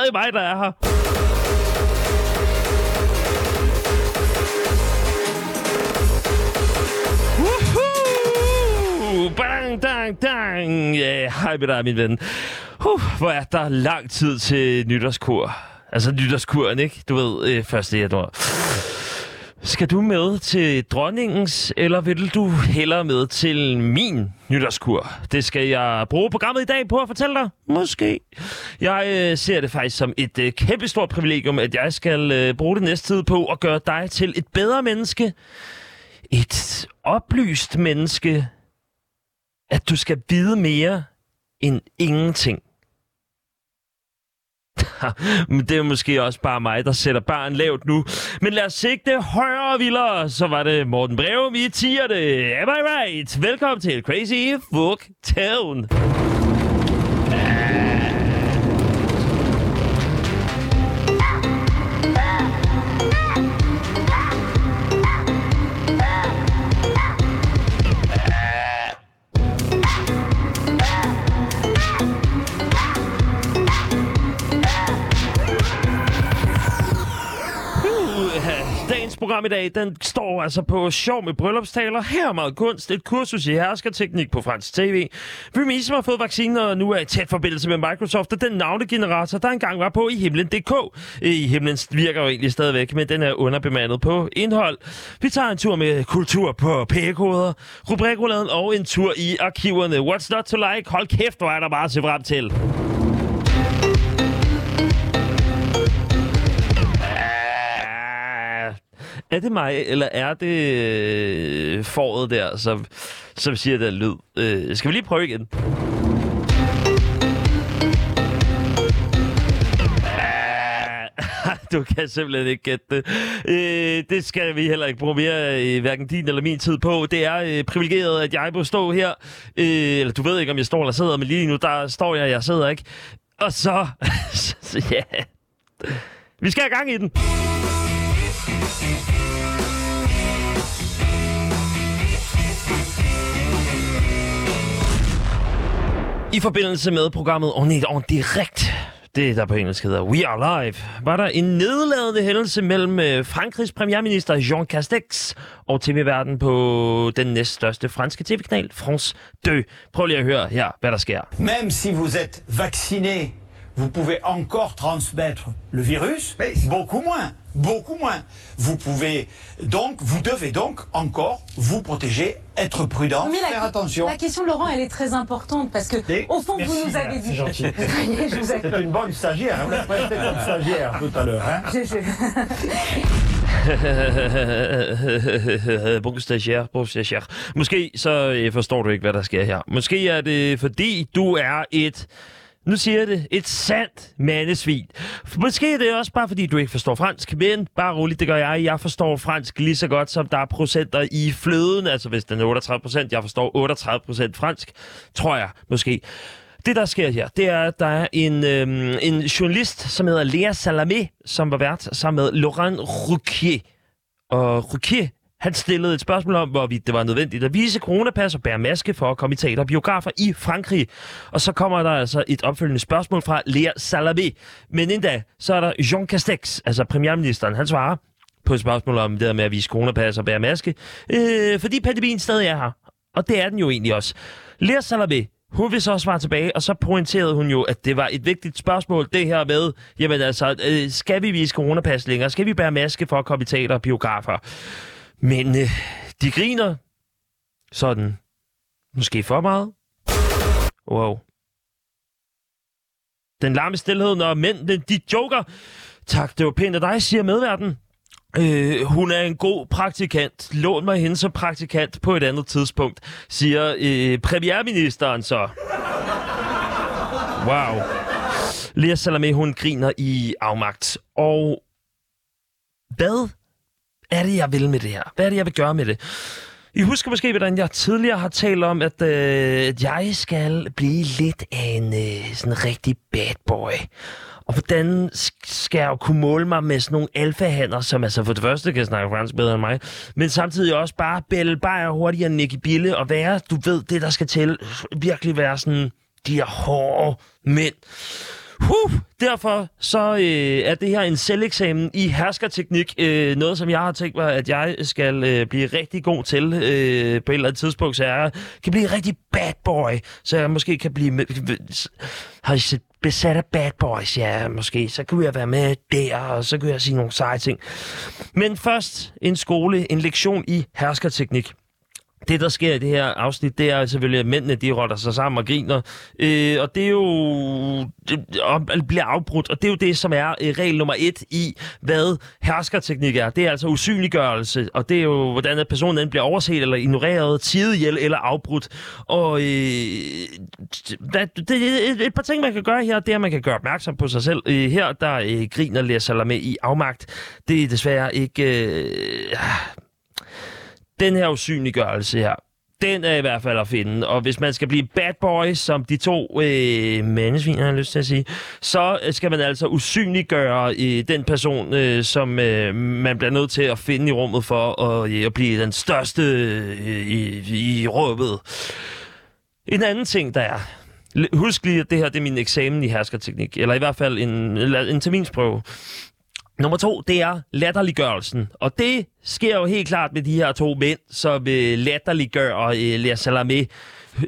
stadig mig, der er her. Woohoo! Bang, dang, dang. Ja, hej med dig, min ven. Uh, hvor er der lang tid til nytårskur. Altså nytårskuren, ikke? Du ved, øh, 1. januar. Skal du med til dronningens, eller vil du hellere med til min nytårskur? Det skal jeg bruge programmet i dag på at fortælle dig. Måske. Jeg øh, ser det faktisk som et øh, kæmpestort privilegium, at jeg skal øh, bruge det næste tid på at gøre dig til et bedre menneske. Et oplyst menneske. At du skal vide mere end ingenting. Men det er måske også bare mig, der sætter barn lavt nu. Men lad os sigte højere og vildere. Så var det Morten Breum i tierne. Am I right? Velkommen til Crazy Fuck Town. Program i dag, den står altså på sjov med bryllupstaler, her meget kunst, et kursus i herskerteknik på fransk tv. Vi som har fået vaccinen og nu er i tæt forbindelse med Microsoft, og den navnegenerator, der engang var på i himlen.dk. I himlen virker jo egentlig stadigvæk, men den er underbemandet på indhold. Vi tager en tur med kultur på p-koder, og en tur i arkiverne. What's not to like? Hold kæft, hvor er der bare at se frem til. Er det mig, eller er det øh, foråret der, som, som siger den lyd? Øh, skal vi lige prøve igen? Du kan simpelthen ikke gætte det. Øh, det skal vi heller ikke bruge mere, øh, hverken din eller min tid på. Det er øh, privilegeret, at jeg må stå her. Øh, eller du ved ikke, om jeg står eller sidder, men lige nu, der står jeg, jeg sidder ikke. Og så... så ja... Vi skal have gang i den. I forbindelse med programmet On est en direct, det der på engelsk hedder We Are Live, var der en nedladende hændelse mellem øh, Frankrigs premierminister Jean Castex og tv-verden på den næststørste franske tv-kanal, France 2. Prøv lige at høre her, hvad der sker. Même si vous êtes vacciné, vous pouvez encore transmettre le virus. Beaucoup moins. Beaucoup moins. Vous pouvez donc, vous devez donc encore vous protéger, être prudent, Mais la, faire attention. La question, Laurent, elle est très importante parce que, Et- au fond, Merci, vous nous avez c'est dit. ai- C'est une bonne stagiaire. Vous l'avez prêté comme stagiaire tout à l'heure. Hein je- je- Bon stagiaire, bon stagiaire. Måske så øh, forstår du ikke, hvad der sker her. Måske er det, fordi du er et... Nu siger jeg det. Et sandt mandesvin. Måske er det også bare, fordi du ikke forstår fransk, men bare roligt, det gør jeg. Jeg forstår fransk lige så godt, som der er procenter i fløden. Altså hvis den er 38 procent, jeg forstår 38 procent fransk, tror jeg måske. Det, der sker her, det er, at der er en, øhm, en journalist, som hedder Lea Salamé, som var vært sammen med Laurent Ruquier. Og Ruquier, han stillede et spørgsmål om, hvorvidt det var nødvendigt at vise coronapas og bære maske for at komme i teater og biografer i Frankrig. Og så kommer der altså et opfølgende spørgsmål fra Lea Salamé. Men endda, så er der Jean Castex, altså premierministeren, han svarer på et spørgsmål om det der med at vise coronapas og bære maske, øh, fordi pandemien stadig er her. Og det er den jo egentlig også. Lea Salamé, hun vil så svare tilbage, og så pointerede hun jo, at det var et vigtigt spørgsmål, det her med, jamen altså, øh, skal vi vise coronapas længere? Skal vi bære maske for at komme i teater og biografer? Men øh, de griner sådan, måske for meget. Wow. Den larme stillhed, når mændene, de joker. Tak, det var pænt af dig, siger medverden. Øh, hun er en god praktikant. Lån mig hende som praktikant på et andet tidspunkt, siger øh, premierministeren så. Wow. Lea Salamé, hun griner i afmagt. Og hvad er det, jeg vil med det her? Hvad er det, jeg vil gøre med det? I husker måske, hvordan jeg tidligere har talt om, at, øh, at jeg skal blive lidt af en øh, sådan rigtig bad boy. Og hvordan skal jeg jo kunne måle mig med sådan nogle alfahander, som altså for det første kan snakke fransk bedre end mig, men samtidig også bare bælge bare hurtigere end Nicky Bille, og være, du ved, det der skal til, virkelig være sådan de her hårde mænd. Huh, derfor så øh, er det her en selveksamen i herskerteknik. Øh, noget, som jeg har tænkt mig, at jeg skal øh, blive rigtig god til øh, på et eller andet tidspunkt. Så jeg kan blive en rigtig bad boy. Så jeg måske kan blive... Med, har I set besat af bad boys? Ja, måske. Så kunne jeg være med der, og så kunne jeg sige nogle seje ting. Men først en skole, en lektion i herskerteknik det, der sker i det her afsnit, det er selvfølgelig, at mændene de rotter sig sammen og griner. Øh, og det er jo... Det, og bliver afbrudt. Og det er jo det, som er øh, regel nummer et i, hvad herskerteknik er. Det er altså usynliggørelse. Og det er jo, hvordan at personen bliver overset eller ignoreret, tidet ihjel eller afbrudt. Og øh, det, det, et, et par ting, man kan gøre her, det er, at man kan gøre opmærksom på sig selv. Øh, her, der øh, griner læser med i afmagt. Det er desværre ikke... Øh, den her usynliggørelse her, den er i hvert fald at finde. Og hvis man skal blive bad boy, som de to øh, mennesvin, har lyst til at sige, så øh, skal man altså usynliggøre øh, den person, øh, som øh, man bliver nødt til at finde i rummet for at, øh, at blive den største øh, i, i rummet. En anden ting, der er, Husk lige, at det her det er min eksamen i herskerteknik, eller i hvert fald en, en terminsprøve. Nummer to, det er latterliggørelsen. Og det sker jo helt klart med de her to mænd, som øh, latterliggør øh, Lea Salamé.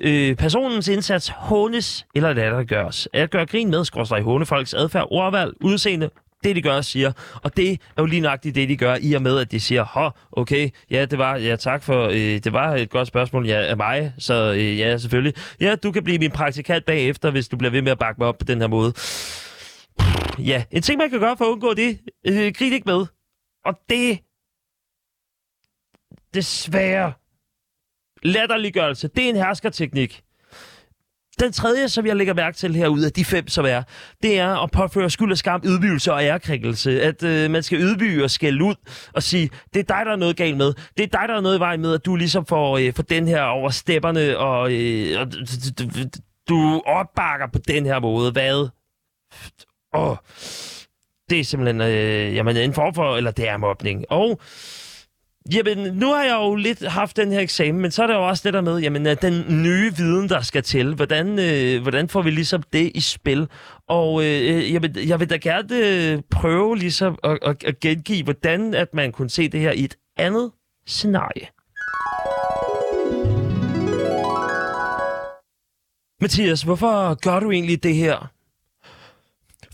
Øh, personens indsats hånes eller latterliggøres. At gøre grin med, skråstrej håne folks adfærd, ordvalg, udseende, det de gør siger. Og det er jo lige nøjagtigt det, de gør, i og med, at de siger, hå, okay, ja, det var, ja, tak for, øh, det var et godt spørgsmål ja, af mig, så øh, ja, selvfølgelig. Ja, du kan blive min praktikant bagefter, hvis du bliver ved med at bakke mig op på den her måde. Ja, en ting, man kan gøre for at undgå det, øh, grin ikke med. Og det... Desværre. Latterliggørelse, det er en herskerteknik. Den tredje, som jeg lægger mærke til herude af de fem, som er, det er at påføre skyld og skam, ydmygelse og ærekrænkelse. At øh, man skal ydmyge og skælde ud og sige, det er dig, der er noget galt med. Det er dig, der er noget i vej med, at du ligesom får, øh, får den her over stepperne, og, øh, og du opbakker på den her måde. Hvad? Åh, det er simpelthen øh, jamen, en form for, eller det er mobning. Og Jamen, nu har jeg jo lidt haft den her eksamen, men så er der jo også det der med, jamen, den nye viden, der skal til. Hvordan, øh, hvordan får vi ligesom det i spil? Og øh, jeg, vil, jeg vil da gerne øh, prøve ligesom at, at, at gengive, hvordan at man kunne se det her i et andet scenarie. Mathias, hvorfor gør du egentlig det her?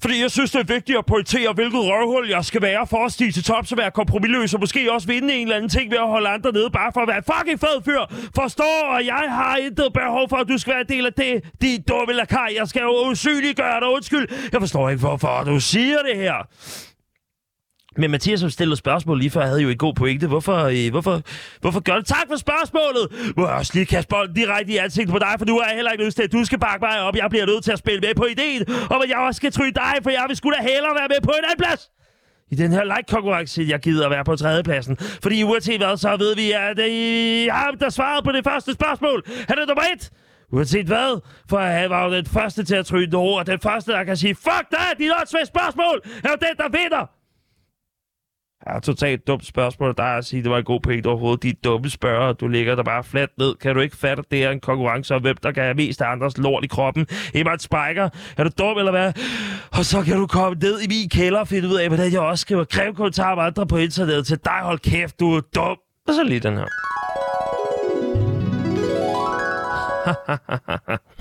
Fordi jeg synes, det er vigtigt at pointere, hvilket røvhul jeg skal være for at stige til top, så være kompromilløs og måske også vinde en eller anden ting ved at holde andre nede, bare for at være fucking fed fyr. Forstår, og jeg har intet behov for, at du skal være en del af det. De dumme lakar. jeg skal jo usynliggøre dig, undskyld. Jeg forstår ikke, hvorfor du siger det her. Men Mathias, som stillede spørgsmål lige før, havde jo en god pointe. Hvorfor, øh, hvorfor, hvorfor gør det? Tak for spørgsmålet! Må jeg også lige kaste bolden direkte i ansigtet på dig, for nu er jeg heller ikke nødt til, at du skal bakke mig op. Jeg bliver nødt til at spille med på ideen om, at jeg også skal tryne dig, for jeg vil sgu da hellere være med på en anden plads i den her like-konkurrence, jeg gider at være på tredjepladsen. Fordi uanset hvad, så ved vi, at øh, det er ham, der svarede på det første spørgsmål. Han er nummer et. Uanset hvad, for han var jo den første til at tryne ord, og den første, der kan sige, fuck dig, dit spørgsmål, er jo den, der vinder. Ja, totalt dumt spørgsmål der er at sige, det var en god point overhovedet. De dumme spørger, du ligger der bare fladt ned. Kan du ikke fatte, at det er en konkurrence om, hvem der kan have mest af andres lort i kroppen? Emma Spiker, er du dum eller hvad? Og så kan du komme ned i min kælder og finde ud af, hvordan jeg også skriver kommentarer om andre på internettet til dig. Hold kæft, du er dum. Og så lige den her.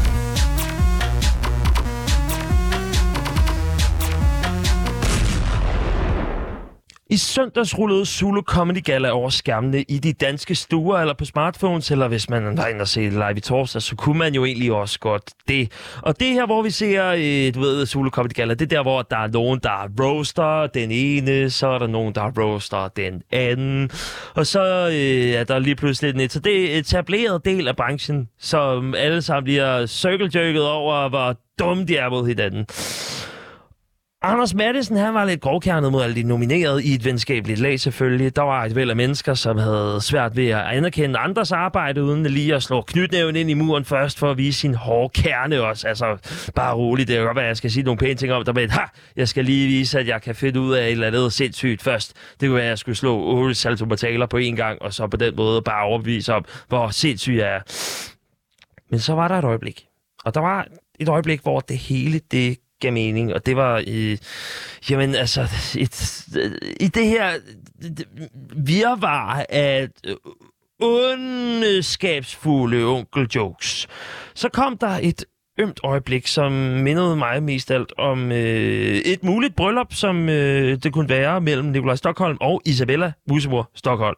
I søndags rullede Zulu Comedy Gala over skærmene i de danske stuer eller på smartphones, eller hvis man var inde og se live i torsdag, så kunne man jo egentlig også godt det. Og det her, hvor vi ser, øh, du ved, Zulu Comedy Gala, det er der, hvor der er nogen, der roaster den ene, så er der nogen, der roaster den anden, og så øh, er der lige pludselig en Så det er etableret del af branchen, som alle sammen bliver circle over, hvor dumme de er mod hinanden. Anders Madsen, han var lidt grovkernet mod alle de nominerede i et venskabeligt lag selvfølgelig. Der var et væld af mennesker, som havde svært ved at anerkende andres arbejde, uden lige at slå knytnæven ind i muren først, for at vise sin hårde kerne også. Altså, bare roligt. Det kan godt være, at jeg skal sige nogle pæne ting om der men ha, jeg skal lige vise, at jeg kan finde ud af et eller andet sindssygt først. Det kunne være, at jeg skulle slå 8 saltomataler på en gang, og så på den måde bare overbevise om, hvor sindssygt jeg er. Men så var der et øjeblik. Og der var et øjeblik, hvor det hele det gav mening, og det var, øh, jamen altså, et, øh, i det her virvar af ondskabsfulde onkel-jokes, så kom der et ømt øjeblik, som mindede mig mest alt om øh, et muligt bryllup, som øh, det kunne være mellem Nikolaj Stockholm og Isabella Musemor Stockholm.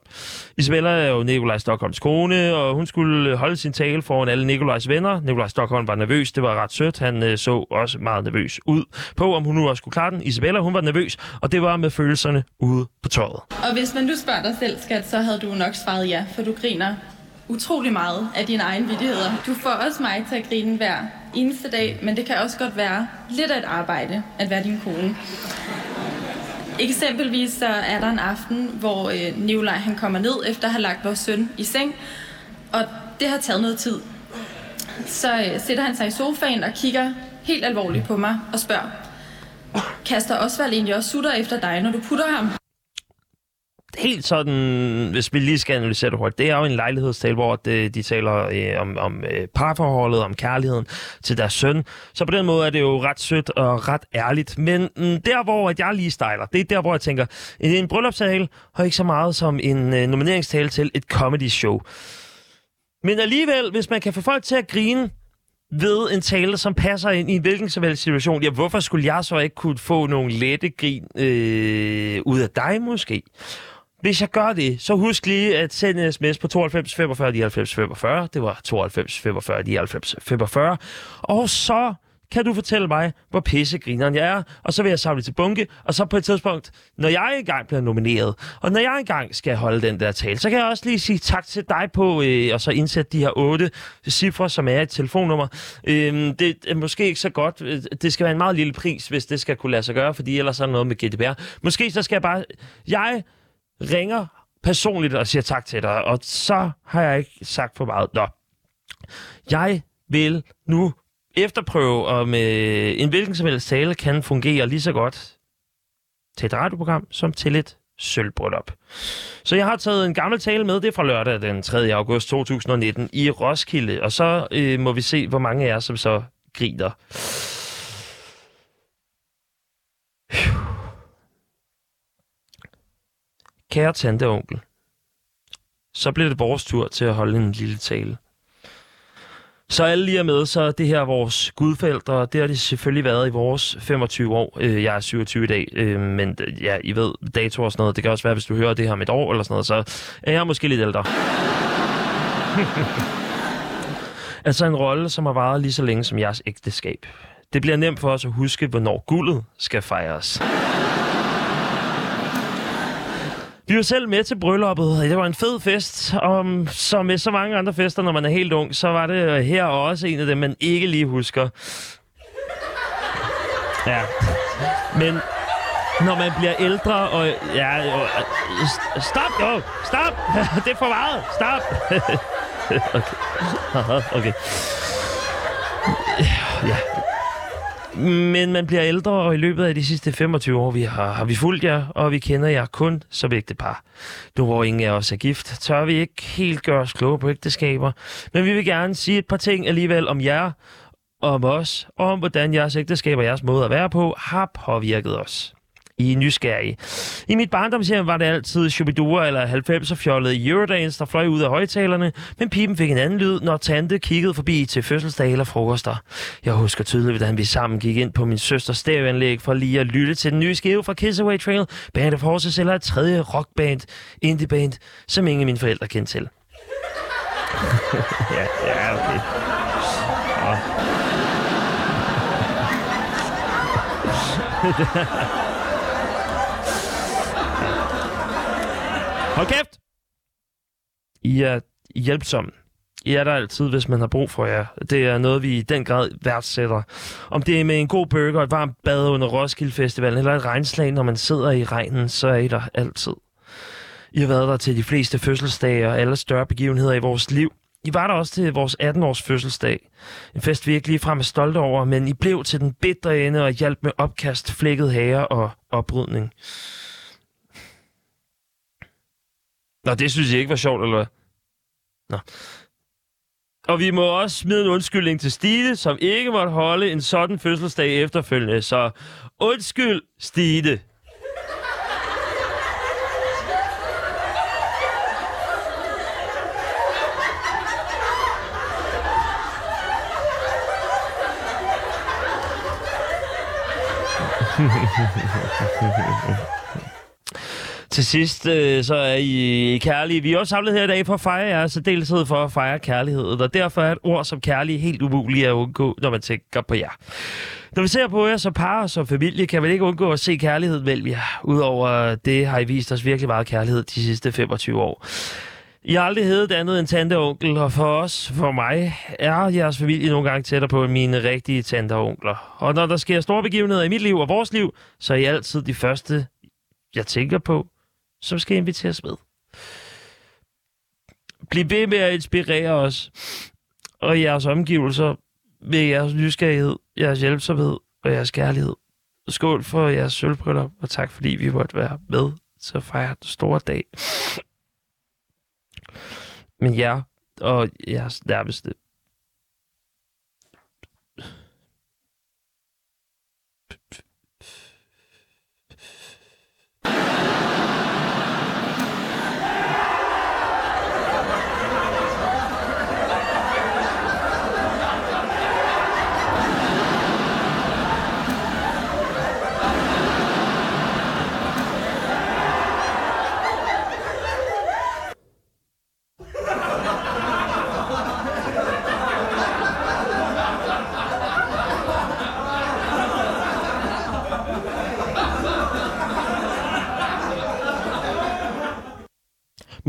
Isabella er jo Nikolaj Stockholms kone, og hun skulle holde sin tale foran alle Nikolajs venner. Nikolaj Stockholm var nervøs, det var ret sødt. Han øh, så også meget nervøs ud på, om hun nu også skulle klare den. Isabella, hun var nervøs, og det var med følelserne ude på tøjet. Og hvis man nu spørger dig selv, skat, så havde du nok svaret ja, for du griner utrolig meget af dine egne vidigheder. Du får også mig til at grine hver eneste dag, men det kan også godt være lidt af et arbejde at være din kone. Eksempelvis så er der en aften, hvor øh, Nikolaj han kommer ned efter at have lagt vores søn i seng, og det har taget noget tid. Så øh, sætter han sig i sofaen og kigger helt alvorligt på mig og spørger, kaster Osvald egentlig også sutter efter dig, når du putter ham? Helt sådan, hvis vi lige skal analysere det hurtigt, det er jo en lejlighedstale, hvor de, øh, de taler øh, om, om øh, parforholdet, om kærligheden til deres søn. Så på den måde er det jo ret sødt og ret ærligt. Men mm, der, hvor at jeg lige stejler, det er der, hvor jeg tænker, en, en bryllupstale har ikke så meget som en øh, nomineringstale til et comedy show. Men alligevel, hvis man kan få folk til at grine ved en tale, som passer ind i en hvilken som helst situation, ja, hvorfor skulle jeg så ikke kunne få nogle lette grin øh, ud af dig måske? Hvis jeg gør det, så husk lige at sende en sms på 92 45 99 45. Det var 92 45 99 45. Og så kan du fortælle mig, hvor pissegrineren jeg er, og så vil jeg samle til bunke, og så på et tidspunkt, når jeg engang bliver nomineret, og når jeg engang skal holde den der tale, så kan jeg også lige sige tak til dig på, øh, og så indsætte de her otte cifre, som er et telefonnummer. Øh, det er måske ikke så godt. Øh, det skal være en meget lille pris, hvis det skal kunne lade sig gøre, fordi ellers er der noget med GDPR. Måske så skal jeg bare... Jeg ringer personligt og siger tak til dig, og så har jeg ikke sagt for meget. Nå, jeg vil nu efterprøve, om øh, en hvilken som helst tale kan fungere lige så godt til et radioprogram som til et sølvbryllup. Så jeg har taget en gammel tale med, det er fra lørdag den 3. august 2019 i Roskilde, og så øh, må vi se, hvor mange af jer, som så griner. Kære tante og onkel, så bliver det vores tur til at holde en lille tale. Så alle lige er med, så det her er vores gudforældre, det har det selvfølgelig været i vores 25 år. Øh, jeg er 27 i dag, øh, men ja, I ved, dato og sådan noget, det kan også være, hvis du hører det her om et år eller sådan noget, så er jeg måske lidt ældre. altså en rolle, som har varet lige så længe som jeres ægteskab. Det bliver nemt for os at huske, hvornår guldet skal fejres. Vi var selv med til brylluppet. Det var en fed fest, og som med så mange andre fester, når man er helt ung, så var det her også en af dem, man ikke lige husker. Ja. Men når man bliver ældre, og... Ja, og, stop, jo! Stop! Det er for meget! Stop! okay. okay. Ja, men man bliver ældre, og i løbet af de sidste 25 år, vi har, har vi fulgt jer, og vi kender jer kun som ægtepar. Nu hvor ingen af os er gift, tør vi ikke helt gøre os kloge på ægteskaber, men vi vil gerne sige et par ting alligevel om jer, om os, og om hvordan jeres ægteskab og jeres måde at være på har påvirket os. I er nysgerrige. I mit barndomshjem var det altid Shubidua eller 90'er fjollet Eurodance, der fløj ud af højtalerne, men pipen fik en anden lyd, når tante kiggede forbi til fødselsdag eller frokoster. Jeg husker tydeligt, hvordan vi sammen gik ind på min søsters stereoanlæg for lige at lytte til den nye skive fra Kiss Away Trail, Band of Horses eller et tredje rockband, indieband, som ingen af mine forældre kendte til. ja, ja, okay. Ja. Hold kæft! I er hjælpsomme. I er der altid, hvis man har brug for jer. Det er noget, vi i den grad værdsætter. Om det er med en god burger, et varmt bad under Roskilde Festival, eller et regnslag, når man sidder i regnen, så er I der altid. I har været der til de fleste fødselsdage og alle større begivenheder i vores liv. I var der også til vores 18-års fødselsdag. En fest, vi ikke ligefrem er stolte over, men I blev til den bitre ende og hjalp med opkast, flækket hager og oprydning. Nå, det synes jeg ikke var sjovt, eller hvad? Nå. Og vi må også smide en undskyldning til Stine, som ikke måtte holde en sådan fødselsdag efterfølgende. Så undskyld, Stine. Til sidst, øh, så er I kærlige. Vi er også samlet her i dag for at fejre jer, så deltid for at fejre kærligheden. Og derfor er et ord som kærlig helt umuligt at undgå, når man tænker på jer. Når vi ser på jer som par og som familie, kan man ikke undgå at se kærlighed mellem jer. Udover det har I vist os virkelig meget kærlighed de sidste 25 år. I har aldrig heddet andet end tante og onkel, og for os, for mig, er jeres familie nogle gange tættere på end mine rigtige tante og onkler. Og når der sker store begivenheder i mit liv og vores liv, så er I altid de første, jeg tænker på, som skal inviteres med. Bliv ved med at inspirere os og jeres omgivelser med jeres nysgerrighed, jeres hjælpsomhed og jeres kærlighed. Skål for jeres sølvbryllup, og tak fordi vi måtte være med til at fejre den store dag. Men jer og jeres nærmeste.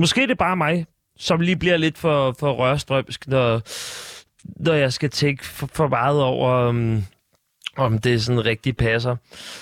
Måske det er bare mig, som lige bliver lidt for, for rørstrømsk, når, når jeg skal tænke for, for meget over, um, om det sådan rigtig passer.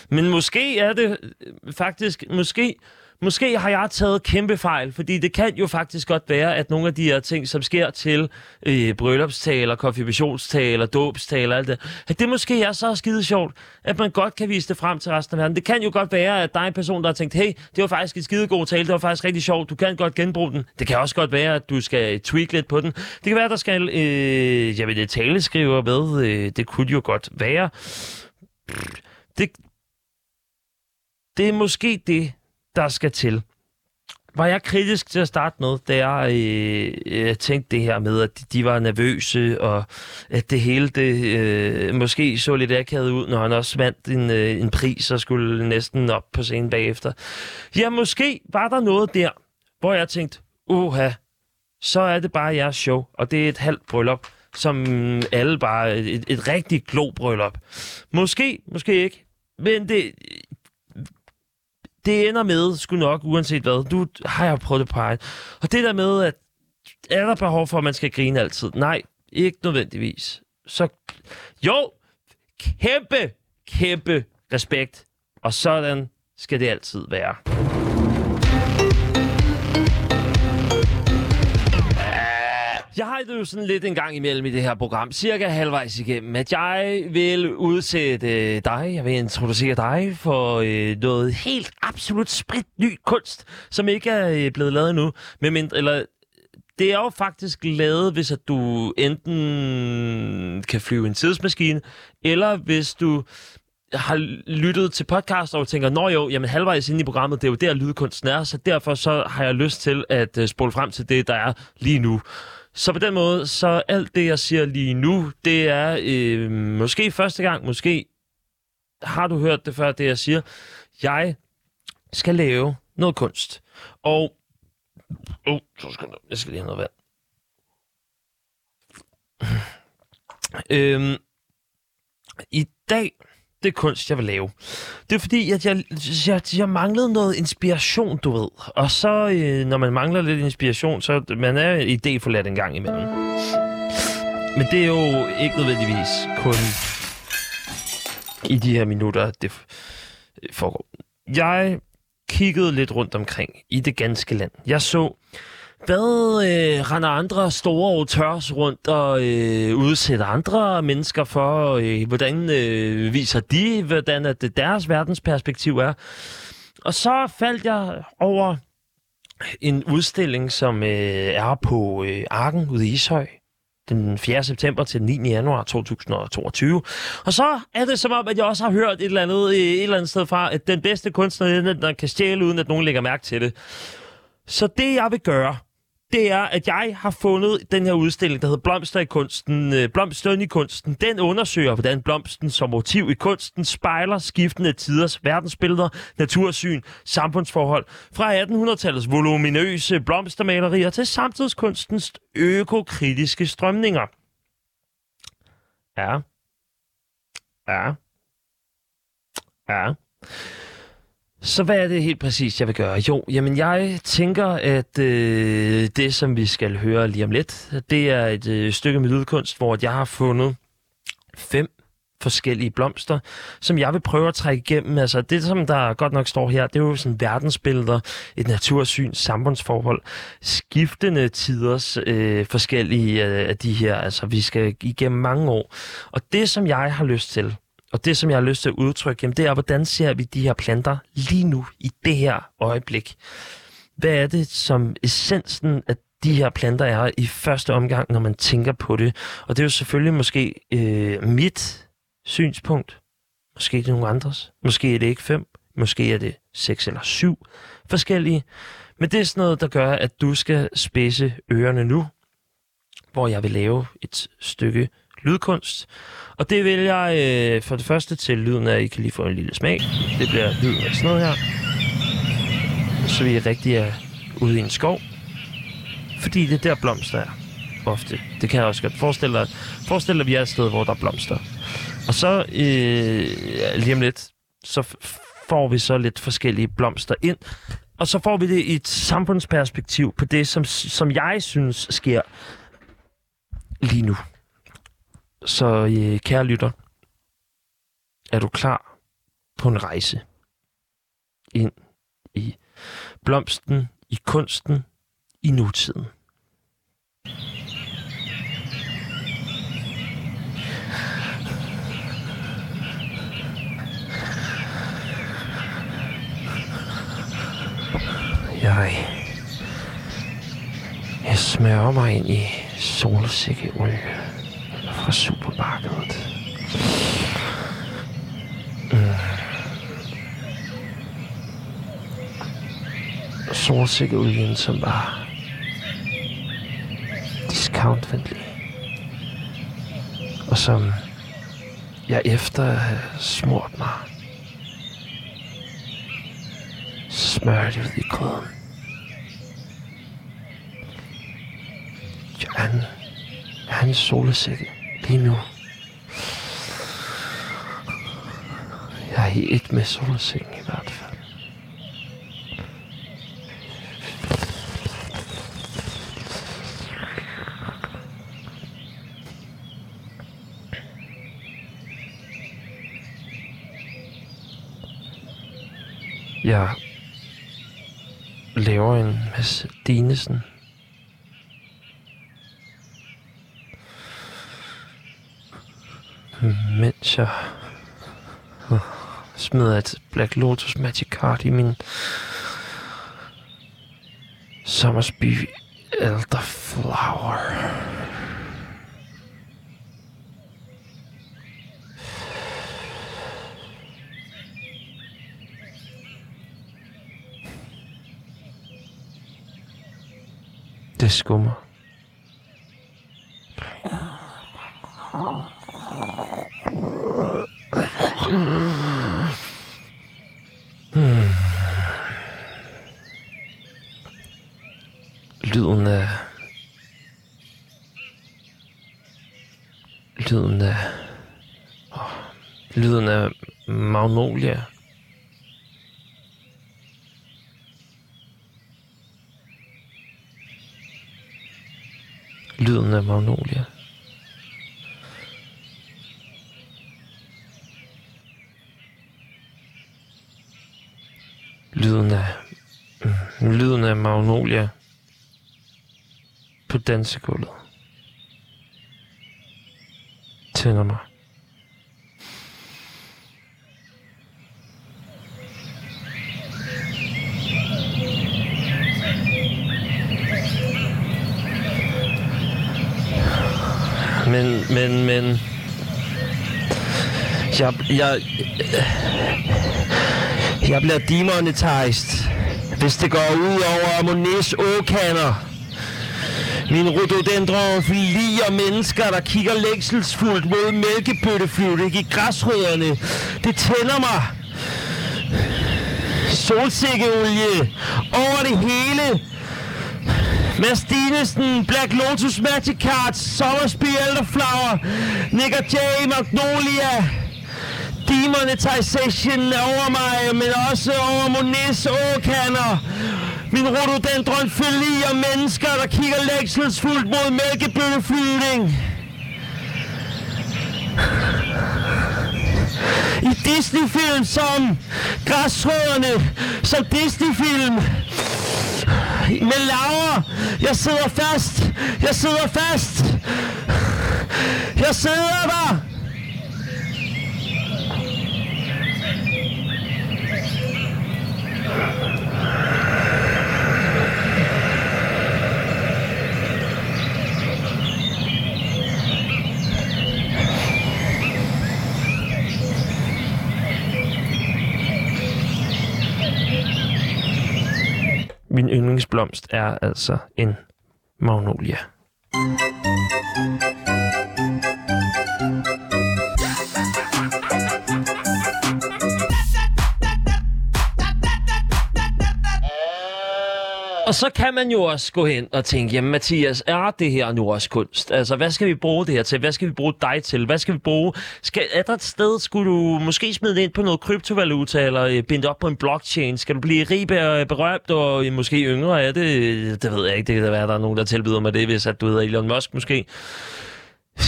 Men måske er det øh, faktisk, måske Måske har jeg taget kæmpe fejl, fordi det kan jo faktisk godt være, at nogle af de her ting, som sker til øh, bryllupstaler, konfirmationstaler, dåbstaler, alt det, at det måske er så skide sjovt, at man godt kan vise det frem til resten af verden. Det kan jo godt være, at der er en person, der har tænkt, hey, det var faktisk en skide god tale, det var faktisk rigtig sjovt, du kan godt genbruge den. Det kan også godt være, at du skal tweak lidt på den. Det kan være, at der skal, øh, jeg ved det, taleskriver med. Øh, det kunne jo godt være. Det, det er måske det, der skal til. Var jeg kritisk til at starte med, da jeg øh, øh tænkte det her med, at de var nervøse, og at det hele det øh, måske så lidt akavet ud, når han også vandt en, øh, en pris og skulle næsten op på scenen bagefter. Ja, måske var der noget der, hvor jeg tænkte, uha, så er det bare jeres show, og det er et halvt bryllup, som alle bare, et, et rigtig globryllup. Måske, måske ikke, men det, det ender med, sgu nok, uanset hvad. Du har jeg prøvet det på egen. Og det der med, at er der behov for, at man skal grine altid? Nej, ikke nødvendigvis. Så jo, kæmpe, kæmpe respekt. Og sådan skal det altid være. Jeg har det jo sådan lidt en gang imellem i det her program, cirka halvvejs igennem, at jeg vil udsætte dig, jeg vil introducere dig for øh, noget helt absolut sprit ny kunst, som ikke er øh, blevet lavet endnu, med mindre, eller det er jo faktisk lavet, hvis at du enten kan flyve en tidsmaskine, eller hvis du har lyttet til podcast og tænker, nå jo, jamen halvvejs inde i programmet, det er jo der lydkunsten er, så derfor så har jeg lyst til at øh, spole frem til det, der er lige nu. Så på den måde, så alt det, jeg siger lige nu, det er øh, måske første gang, måske har du hørt det før, det jeg siger. Jeg skal lave noget kunst. Og... Oh, så skal jeg, jeg skal lige have noget vand. Øhm, I dag det kunst, jeg vil lave. Det er fordi, at jeg, jeg, jeg manglede noget inspiration, du ved. Og så, øh, når man mangler lidt inspiration, så man er idéforladt en gang imellem. Men det er jo ikke nødvendigvis kun i de her minutter, det foregår. Jeg kiggede lidt rundt omkring i det ganske land. Jeg så hvad øh, render andre store auteurs rundt og øh, udsætter andre mennesker for? Øh, hvordan øh, viser de, hvordan at det deres verdensperspektiv er? Og så faldt jeg over en udstilling, som øh, er på øh, Arken ude i Ishøj. den 4. september til den 9. januar 2022. Og så er det som om, at jeg også har hørt et eller andet, øh, et eller andet sted fra, at den bedste kunstner, der kan stjæle, uden at nogen lægger mærke til det. Så det, jeg vil gøre, det er, at jeg har fundet den her udstilling, der hedder Blomster i kunsten, øh, Blomsteren i kunsten. Den undersøger, hvordan blomsten som motiv i kunsten spejler skiftende tiders verdensbilleder, natursyn, samfundsforhold, fra 1800-tallets voluminøse blomstermalerier til samtidskunstens økokritiske strømninger. Ja. Ja. Ja. Så hvad er det helt præcis, jeg vil gøre? Jo, jamen jeg tænker, at øh, det, som vi skal høre lige om lidt, det er et øh, stykke med lydkunst, hvor jeg har fundet fem forskellige blomster, som jeg vil prøve at trække igennem. Altså det, som der godt nok står her, det er jo sådan verdensbilleder, et natursyn, samfundsforhold, skiftende tiders øh, forskellige øh, af de her. Altså vi skal igennem mange år. Og det, som jeg har lyst til, og det, som jeg har lyst til at udtrykke, jamen, det er, hvordan ser vi de her planter lige nu, i det her øjeblik? Hvad er det, som essensen af de her planter er i første omgang, når man tænker på det? Og det er jo selvfølgelig måske øh, mit synspunkt. Måske er det nogle andres. Måske er det ikke fem. Måske er det seks eller syv forskellige. Men det er sådan noget, der gør, at du skal spidse ørerne nu, hvor jeg vil lave et stykke lydkunst. Og det vil jeg øh, for det første til lyden af, at I kan lige få en lille smag. Det bliver lyden af sådan noget her. Så vi rigtig øh, er ude i en skov. Fordi det er der blomster er ofte. Det kan jeg også godt forestille dig. Forestil dig, at vi er et sted, hvor der er blomster. Og så øh, lige om lidt, så får vi så lidt forskellige blomster ind. Og så får vi det i et samfundsperspektiv på det, som, som jeg synes sker lige nu. Så øh, kære lytter, er du klar på en rejse ind i blomsten, i kunsten, i nutiden? Jeg, jeg smører mig ind i solsikkeolie fra supermarkedet. Øh. Mm. Solsikkeolien, som var discountvenlig. Og som jeg efter at have smurt mig, smørte ud i grøden. Han, han solsikke lige nu. Jeg er i et med solsengen i hvert fald. Jeg laver en masse Dinesen mens jeg smider et Black Lotus Magic Card i min Summersby Elderflower. Det skummer. Hmm. Lyden af... Lyden af... Oh, lyden af magnolia. Lyden af magnolia. Lyden af... Mm, lyden af Magnolia på dansegulvet. Tænder mig. Men, men, men... Jeg, jeg, jeg bliver demonetized, hvis det går ud over Monets åkander. Min rhododendron fliger mennesker, der kigger længselsfuldt mod mælkebøtteflyvning i græsrødderne. Det tænder mig. Solsikkeolie over det hele. Mads Dinesen, Black Lotus Magic Cards, Sommersby Elderflower, Nick J, Magnolia, Demonetization over mig, men også over Monets åkander. Min rhododendron og mennesker, der kigger længselsfuldt mod mælkebøtteflyvning. I Disney-film som Græsrødderne, som Disney-film. Med Laura, jeg sidder fast, jeg sidder fast. Jeg sidder der. Min yndlingsblomst er altså en magnolia. Og så kan man jo også gå hen og tænke, jamen Mathias, er det her nu også kunst? Altså, hvad skal vi bruge det her til? Hvad skal vi bruge dig til? Hvad skal vi bruge? Skal, er der et sted, skulle du måske smide det ind på noget kryptovaluta, eller øh, binde op på en blockchain? Skal du blive rig og berømt, og øh, måske yngre er det? Det ved jeg ikke. Det kan da være, at der er nogen, der tilbyder mig det, hvis at du hedder Elon Musk måske.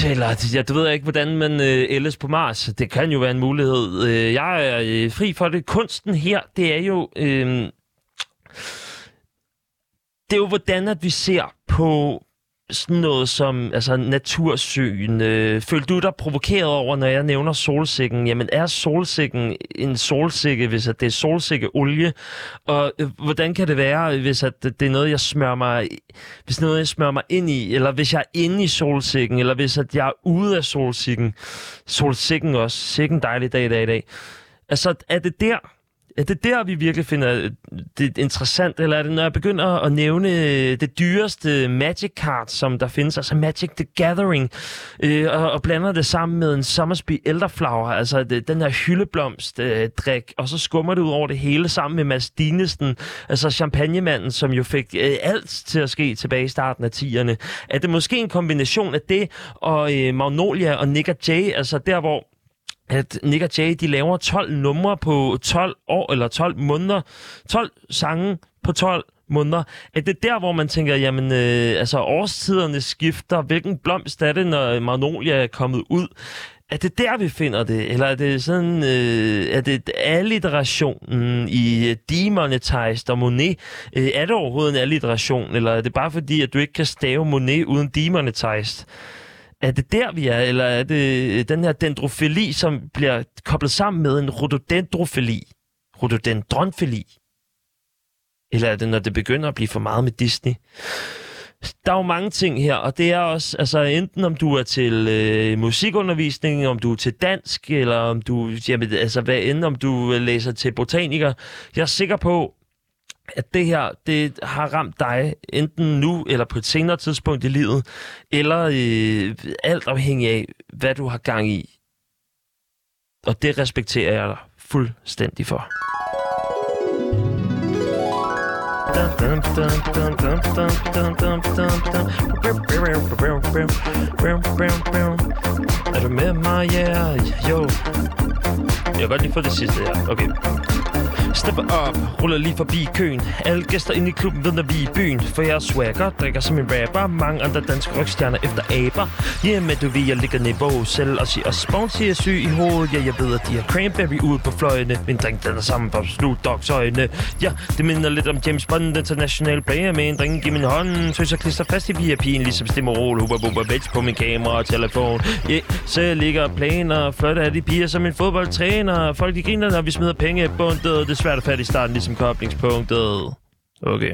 Eller, ja, du ved ikke, hvordan man øh, ældes på Mars. Det kan jo være en mulighed. Øh, jeg er øh, fri for det. Kunsten her, det er jo... Øh, det er jo, hvordan at vi ser på sådan noget som altså natursyn. Øh, følte du dig provokeret over, når jeg nævner solsikken? Jamen, er solsikken en solsikke, hvis at det er solsikkeolie? Og øh, hvordan kan det være, hvis at det er noget, jeg smører mig, hvis noget, jeg smører mig ind i? Eller hvis jeg er inde i solsikken? Eller hvis at jeg er ude af solsikken? Solsikken også. Sikken dejlig dag i dag i dag. Altså, er det der, er det der, vi virkelig finder øh, det interessant, eller er det, når jeg begynder at nævne øh, det dyreste Magic card, som der findes, altså Magic the Gathering, øh, og, og blander det sammen med en Summersby Elderflower, altså det, den her hyldeblomstdrik, øh, drik, og så skummer det ud over det hele sammen med Mads Dinesen, altså champagnemanden, som jo fik øh, alt til at ske tilbage i starten af 10'erne. Er det måske en kombination af det, og øh, Magnolia og Nick J, altså der, hvor at Nick og Jay, de laver 12 numre på 12 år, eller 12 måneder. 12 sange på 12 måneder. Er det der, hvor man tænker, jamen, øh, altså årstiderne skifter, hvilken blomst er det, når Magnolia er kommet ud? Er det der, vi finder det? Eller er det sådan, øh, er det alliterationen i øh, Demonetized og Monet? Øh, er det overhovedet en alliteration, eller er det bare fordi, at du ikke kan stave Monet uden Demonetized? Er det der, vi er, eller er det øh, den her dendrofili, som bliver koblet sammen med en rhododendrofili? Rhododendronfili? Eller er det, når det begynder at blive for meget med Disney? Der er jo mange ting her, og det er også, altså enten om du er til øh, musikundervisning, om du er til dansk, eller om du, jamen, altså hvad end, om du øh, læser til botaniker. Jeg er sikker på, at det her, det har ramt dig enten nu eller på et senere tidspunkt i livet, eller øh, alt afhængig af, hvad du har gang i. Og det respekterer jeg dig fuldstændig for. Er du med mig? Ja, yeah. jo. Jeg kan godt lige få det sidste her. Okay. Stepper op, ruller lige forbi køen. Alle gæster inde i klubben ved, når vi er i byen. For jeg er swagger, drikker som en rapper. Mange andre danske rockstjerner efter aber. Hjemme, du ved, jeg ligger ned på selv og siger, og Spawns er syg i hovedet. Ja, jeg ved, at de har cranberry ude på fløjene. Min drink, den er sammen på Snoop Dogs øjne. Ja, det minder lidt om James Bond, international player med en drink i min hånd. Så jeg klister fast i VIP'en, ligesom Stimmerol, hubba bubba bitch på min kamera og telefon. Ja, yeah, så jeg ligger planer, flotte er de piger som en fodboldtræner. Folk de griner, når vi smider penge på bundet. Det svært at fatte i starten, ligesom koblingspunktet. Okay.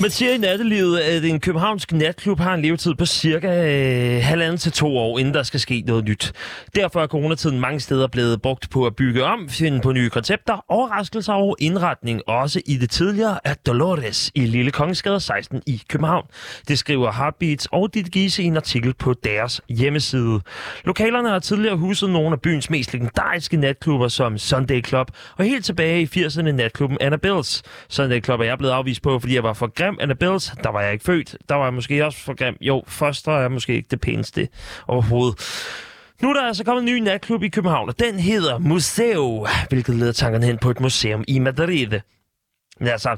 Man siger i nattelivet, at en københavnsk natklub har en levetid på cirka øh, halvanden til to år, inden der skal ske noget nyt. Derfor er coronatiden mange steder blevet brugt på at bygge om, finde på nye koncepter, overraskelser og indretning, også i det tidligere af Dolores i Lille Kongensgade 16 i København. Det skriver Heartbeats og dit Gise i en artikel på deres hjemmeside. Lokalerne har tidligere huset nogle af byens mest legendariske natklubber som Sunday Club, og helt tilbage i 80'erne natklubben Annabelles. Sunday Club er jeg blevet afvist på, fordi jeg var for grim. Annabelles, der var jeg ikke født. Der var jeg måske også for grim. Jo, Foster er måske ikke det pæneste overhovedet. Nu er der altså kommet en ny natklub i København, og den hedder Museo, hvilket leder tankerne hen på et museum i Madrid. Men altså,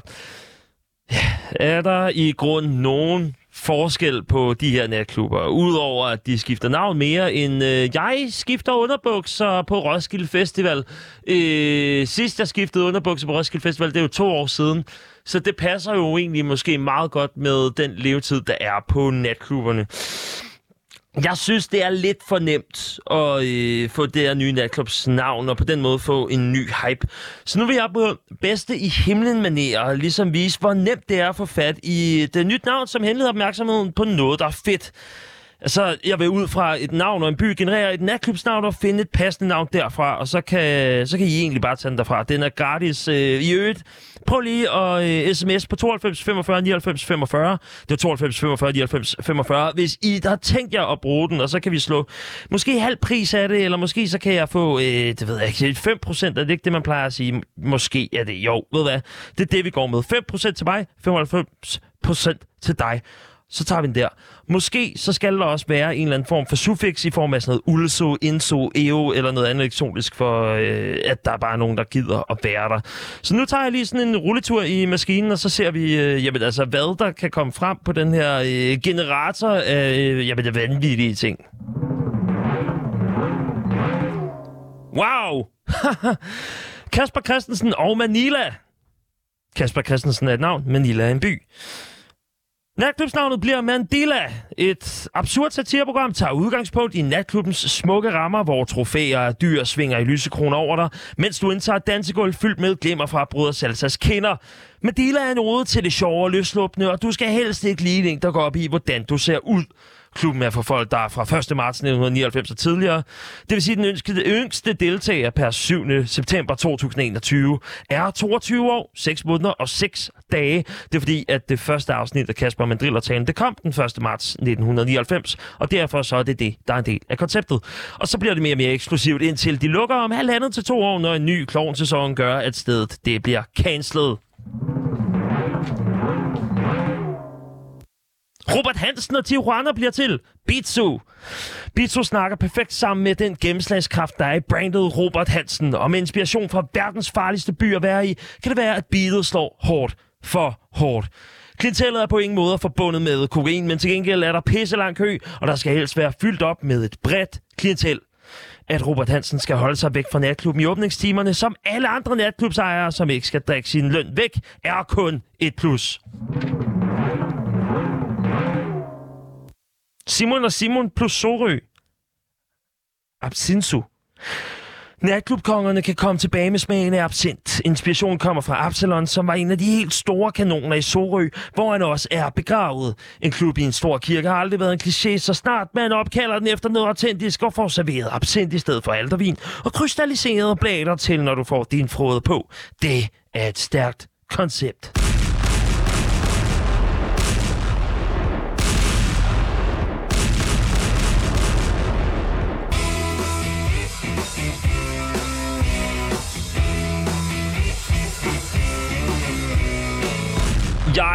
er der i grund nogen forskel på de her natklubber, udover at de skifter navn mere end øh, jeg skifter underbukser på Roskilde Festival. Øh, sidst jeg skiftede underbukser på Roskilde Festival, det er jo to år siden. Så det passer jo egentlig måske meget godt med den levetid, der er på natklubberne. Jeg synes, det er lidt for nemt at øh, få det her nye natklubs navn, og på den måde få en ny hype. Så nu vil jeg på bedste i himlen manerer ligesom vise, hvor nemt det er at få fat i øh, det nyt navn, som henleder opmærksomheden på noget, der er fedt. Altså, jeg vil ud fra et navn og en by generere et natklubsnavn og finde et passende navn derfra, og så kan, så kan I egentlig bare tage den derfra. Den er gratis øh, i øvrigt. Prøv lige at øh, sms på 92 45 99 45. Det er 92 45 99 45. Hvis I der har tænkt jer at bruge den, og så kan vi slå måske halv pris af det, eller måske så kan jeg få, øh, det ved jeg ikke, 5 procent. Er det ikke det, man plejer at sige? Måske er det. Jo, ved hvad? Det er det, vi går med. 5 procent til mig, 95 procent til dig så tager vi den der. Måske så skal der også være en eller anden form for suffix i form af sådan noget ulso, inso, eo eller noget andet elektronisk, for øh, at der er bare nogen, der gider at være der. Så nu tager jeg lige sådan en rulletur i maskinen, og så ser vi, øh, jamen, altså, hvad der kan komme frem på den her øh, generator af øh, jamen, det vanvittige ting. Wow! Kasper Christensen og Manila. Kasper Christensen er et navn, Manila er en by. Natklubsnavnet bliver Mandela. Et absurd satireprogram tager udgangspunkt i natklubbens smukke rammer, hvor trofæer af dyr svinger i lysekroner over dig, mens du indtager dansegulv fyldt med glimmer fra Bruder Salsas kinder. Mandela er en rode til det sjove og løsluppende, og du skal helst ikke lige en, der går op i, hvordan du ser ud. Klubben er for folk, der er fra 1. marts 1999 og tidligere. Det vil sige, at den ønskede, yngste deltager per 7. september 2021 er 22 år, 6 måneder og 6 dage. Det er fordi, at det første afsnit af Kasper Mandriller-talen, det kom den 1. marts 1999, og derfor så er det det, der er en del af konceptet. Og så bliver det mere og mere eksklusivt, indtil de lukker om halvandet til to år, når en ny klovnsæson gør, at stedet det bliver cancelled. Robert Hansen og Tijuana bliver til Bitsu. Bitsu snakker perfekt sammen med den gennemslagskraft, der er i brandet Robert Hansen. Og med inspiration fra verdens farligste by at være i, kan det være, at beatet slår hårdt for hårdt. Klientellet er på ingen måde forbundet med kokain, men til gengæld er der pisse lang kø, og der skal helst være fyldt op med et bredt klientel. At Robert Hansen skal holde sig væk fra natklubben i åbningstimerne, som alle andre natklubsejere, som ikke skal drikke sin løn væk, er kun et plus. Simon og Simon plus Sorø. Absinsu. Natklubkongerne kan komme tilbage med smagen af absint. Inspiration kommer fra Absalon, som var en af de helt store kanoner i Sorø, hvor han også er begravet. En klub i en stor kirke har aldrig været en kliché, så snart man opkalder den efter noget autentisk og får serveret absint i stedet for aldervin og krystalliserede blader til, når du får din frode på. Det er et stærkt koncept.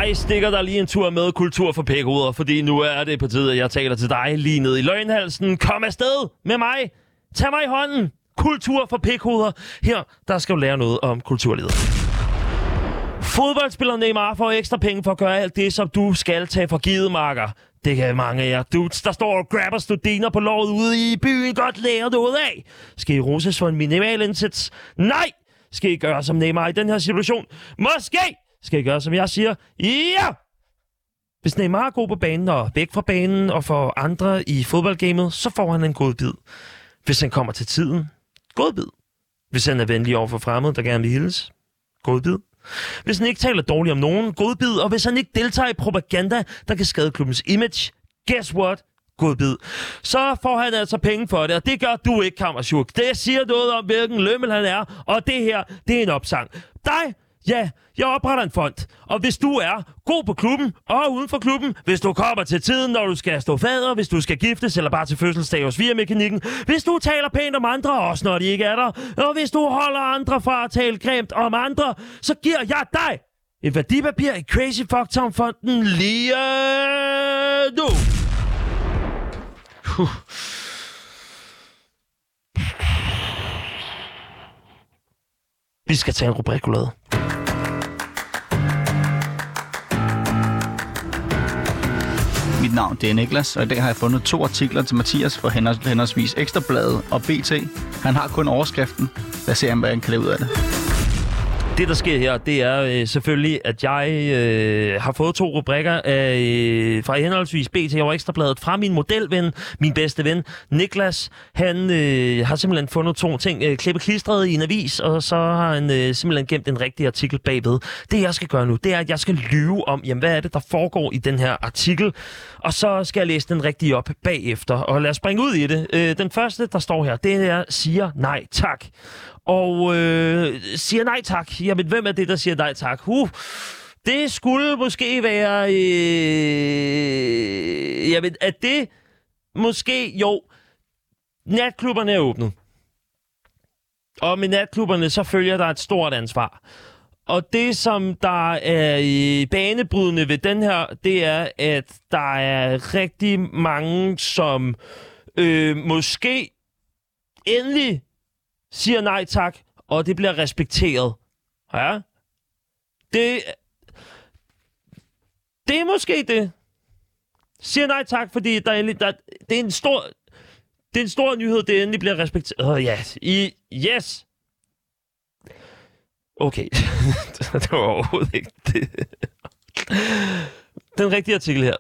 Jeg stikker dig lige en tur med kultur for pækhoveder, fordi nu er det på tide, at jeg taler til dig lige ned i løgnhalsen. Kom afsted med mig. Tag mig i hånden. Kultur for pækhoveder. Her, der skal du lære noget om kulturlivet. Fodboldspiller Neymar får ekstra penge for at gøre alt det, som du skal tage for givet, marker. Det kan mange af jer dudes, der står og grabber studiner på lovet ude i byen, godt lære noget af. Skal I roses for en minimal indsats? Nej! Skal I gøre som Neymar i den her situation? Måske! Skal I gøre, som jeg siger? Ja! Hvis Neymar er god på banen og væk fra banen og får andre i fodboldgamet, så får han en god bid. Hvis han kommer til tiden, god bid. Hvis han er venlig over for fremmede, der gerne vil hilse, god bid. Hvis han ikke taler dårligt om nogen, godbid, og hvis han ikke deltager i propaganda, der kan skade klubbens image, guess what? godbid. Så får han altså penge for det, og det gør du ikke, Kammersjuk. Det siger noget om, hvilken lømmel han er, og det her, det er en opsang. Dig, ja, jeg opretter en fond. Og hvis du er god på klubben og uden for klubben, hvis du kommer til tiden, når du skal stå fader, hvis du skal giftes eller bare til fødselsdag hos Via-mekanikken, hvis du taler pænt om andre, også når de ikke er der, og hvis du holder andre fra at tale grimt om andre, så giver jeg dig et værdipapir i Crazy Fuck Tom Fonden lige nu. Puh. Vi skal tage en rubrikulade. Mit navn det er Niklas, og i dag har jeg fundet to artikler til Mathias for henholdsvis Ekstrabladet og BT. Han har kun overskriften. Lad os se, hvad han kan lave ud af det. Det, der sker her, det er øh, selvfølgelig, at jeg øh, har fået to rubrikker af, øh, fra henholdsvis BT og Ekstrabladet fra min modelven, min bedste ven, Niklas. Han øh, har simpelthen fundet to ting, øh, klippe klistret i en avis, og så har han øh, simpelthen gemt en rigtig artikel bagved. Det, jeg skal gøre nu, det er, at jeg skal lyve om, jamen, hvad er det, der foregår i den her artikel, og så skal jeg læse den rigtige op bagefter. Og lad os springe ud i det. Øh, den første, der står her, det er, siger nej tak og øh, siger nej tak. Jamen, hvem er det, der siger nej tak? Uh, det skulle måske være... Øh, jamen, er det måske... Jo, natklubberne er åbnet. Og med natklubberne, så følger der et stort ansvar. Og det, som der er i banebrydende ved den her, det er, at der er rigtig mange, som øh, måske endelig siger nej tak, og det bliver respekteret. Ja. Det, det er måske det. Siger nej tak, fordi der er, endelig, der, det er en stor... Det er en stor nyhed, det endelig bliver respekteret. Oh, ja, yes. I, yes. Okay. det var overhovedet ikke det. Den rigtige artikel her.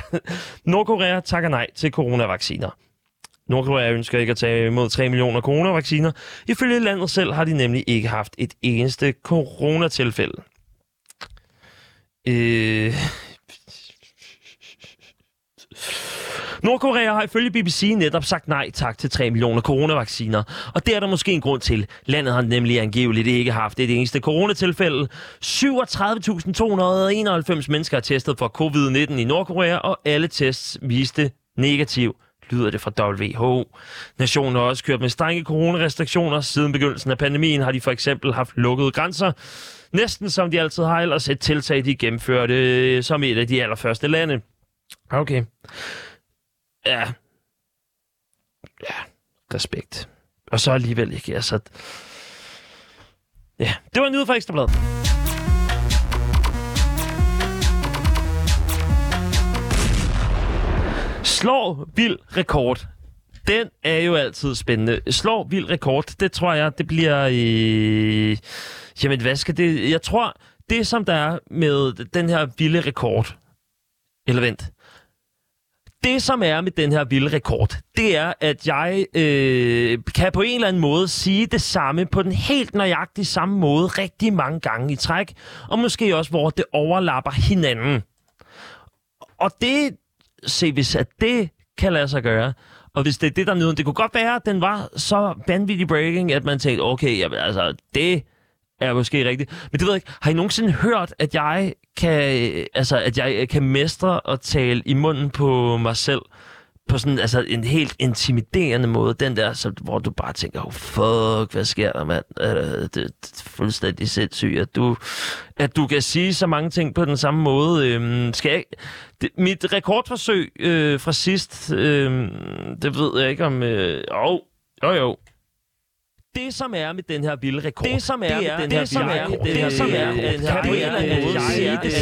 Nordkorea takker nej til coronavacciner. Nordkorea ønsker ikke at tage imod 3 millioner coronavacciner. Ifølge landet selv har de nemlig ikke haft et eneste coronatilfælde. Øh... Nordkorea har ifølge BBC netop sagt nej tak til 3 millioner coronavacciner, og det er der måske en grund til. Landet har nemlig angiveligt ikke haft et eneste coronatilfælde. 37.291 mennesker er testet for covid-19 i Nordkorea, og alle tests viste negativ lyder det fra WHO. Nationen har også kørt med strenge coronarestriktioner. Siden begyndelsen af pandemien har de for eksempel haft lukkede grænser. Næsten som de altid har, ellers et tiltag, de gennemførte som et af de allerførste lande. Okay. Ja. Ja, respekt. Og så alligevel ikke, altså... Ja, det var en nyhed fra Ekstrabladet. Slår vild rekord. Den er jo altid spændende. Slår vild rekord, det tror jeg, det bliver... Øh... Jamen, hvad skal det... Jeg tror, det som der er med den her vilde rekord... Eller vent. Det, som er med den her vilde rekord, det er, at jeg øh, kan på en eller anden måde sige det samme på den helt nøjagtige samme måde rigtig mange gange i træk, og måske også, hvor det overlapper hinanden. Og det, se, hvis at det kan lade sig gøre, og hvis det er det, der nyder, det kunne godt være, at den var så vanvittig breaking, at man tænkte, okay, jamen, altså, det er måske rigtigt. Men det ved jeg ikke, har I nogensinde hørt, at jeg kan, altså, at jeg kan mestre at tale i munden på mig selv? På sådan altså en helt intimiderende måde. Den der, så, hvor du bare tænker, oh, fuck, hvad sker der, mand? Det, det er fuldstændig sindssygt, at du, at du kan sige så mange ting på den samme måde. Øhm, skal jeg, det, mit rekordforsøg øh, fra sidst, øh, det ved jeg ikke om... Øh, oh, jo, jo, det, som er med den her vilde rekord, det, som er det er, med den her vilde rekord, det, som er med den her vilde rekord, det,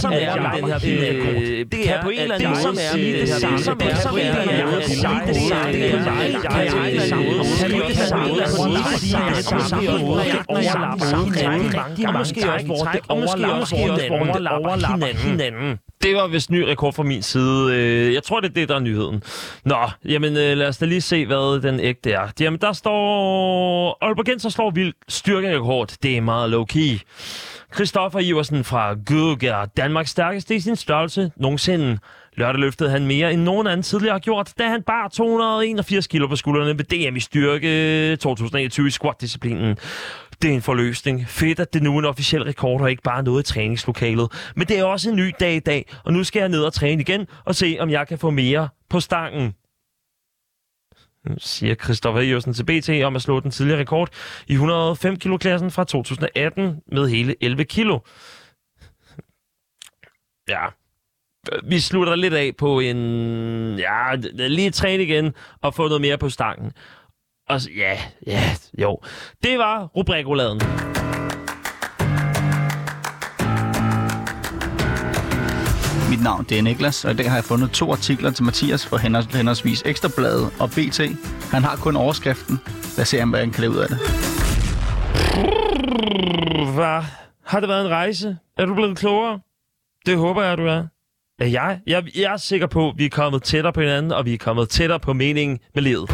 som er med den her er er er samme det er måske også hvor det overlapper hinanden det var vist ny rekord fra min side. Øh, jeg tror, det er det, der er nyheden. Nå, jamen øh, lad os da lige se, hvad den ægte er. Jamen, der står... Aalborg Genser slår vildt styrkerekord. Det er meget low-key. Christoffer Iversen fra Gug er Danmarks stærkeste i sin størrelse nogensinde. Lørdag løftede han mere end nogen anden tidligere har gjort, da han bar 281 kilo på skuldrene ved DM i styrke 2021 i squat-disciplinen. Det er en forløsning. Fedt, at det nu er en officiel rekord og ikke bare noget i træningslokalet. Men det er også en ny dag i dag, og nu skal jeg ned og træne igen og se, om jeg kan få mere på stangen. Siger Christoffer Iversen til BT om at slå den tidligere rekord i 105 kilo-klassen fra 2018 med hele 11 kilo. Ja, vi slutter lidt af på en... Ja, lige træne igen og få noget mere på stangen. Og ja, ja, jo. Det var rubrikroladen. Mit navn det er Niklas, og i dag har jeg fundet to artikler til Mathias henholds- henholdsvis Ekstrabladet og BT. Han har kun overskriften. Lad os se, hvad han kan lave ud af det. Hvad? Har det været en rejse? Er du blevet klogere? Det håber jeg, du er. Er jeg? jeg? Jeg er sikker på, at vi er kommet tættere på hinanden, og vi er kommet tættere på meningen med livet.